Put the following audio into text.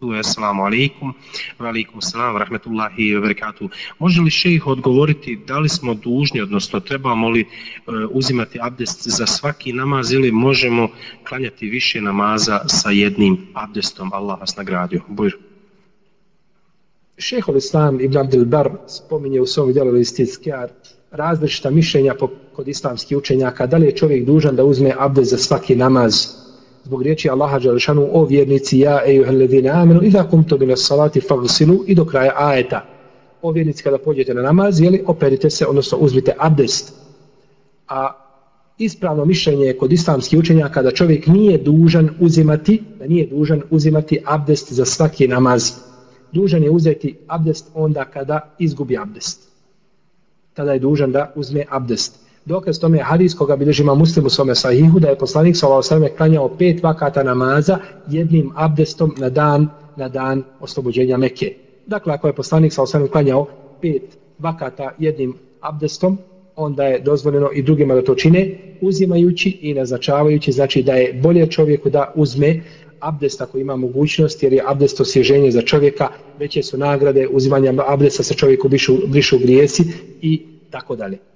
Assalamu alaikum, velikum salam, rahmetullahi i verikatu. Može li šejih odgovoriti da li smo dužni, odnosno trebamo li e, uzimati abdest za svaki namaz ili možemo klanjati više namaza sa jednim abdestom? Allah vas nagradio. Bujr. Šejih Islam Ibn Abdel Bar spominje u svom djelu listinskijar različita mišljenja kod islamskih učenjaka da li je čovjek dužan da uzme abdest za svaki namaz zbog riječi Allaha Đalešanu o vjernici ja ejuhel ledine amenu i da kum to bine salati fagsilu i do kraja ajeta. O vjernici kada pođete na namaz, jeli, operite se, odnosno uzmite abdest. A ispravno mišljenje je kod islamskih učenja kada čovjek nije dužan uzimati, da nije dužan uzimati abdest za svaki namaz. Dužan je uzeti abdest onda kada izgubi abdest. Tada je dužan da uzme abdest. Abdest. Dokaz tome je hadis koga bilježima muslimu svome sahihu da je poslanik sa ovo klanjao pet vakata namaza jednim abdestom na dan, na dan oslobođenja Mekke. Dakle, ako je poslanik sa ovo klanjao pet vakata jednim abdestom, onda je dozvoljeno i drugima da to čine, uzimajući i naznačavajući, znači da je bolje čovjeku da uzme abdest ako ima mogućnost, jer je abdest osvježenje za čovjeka, veće su nagrade uzimanja abdesta sa čovjeku u grijesi i tako dalje.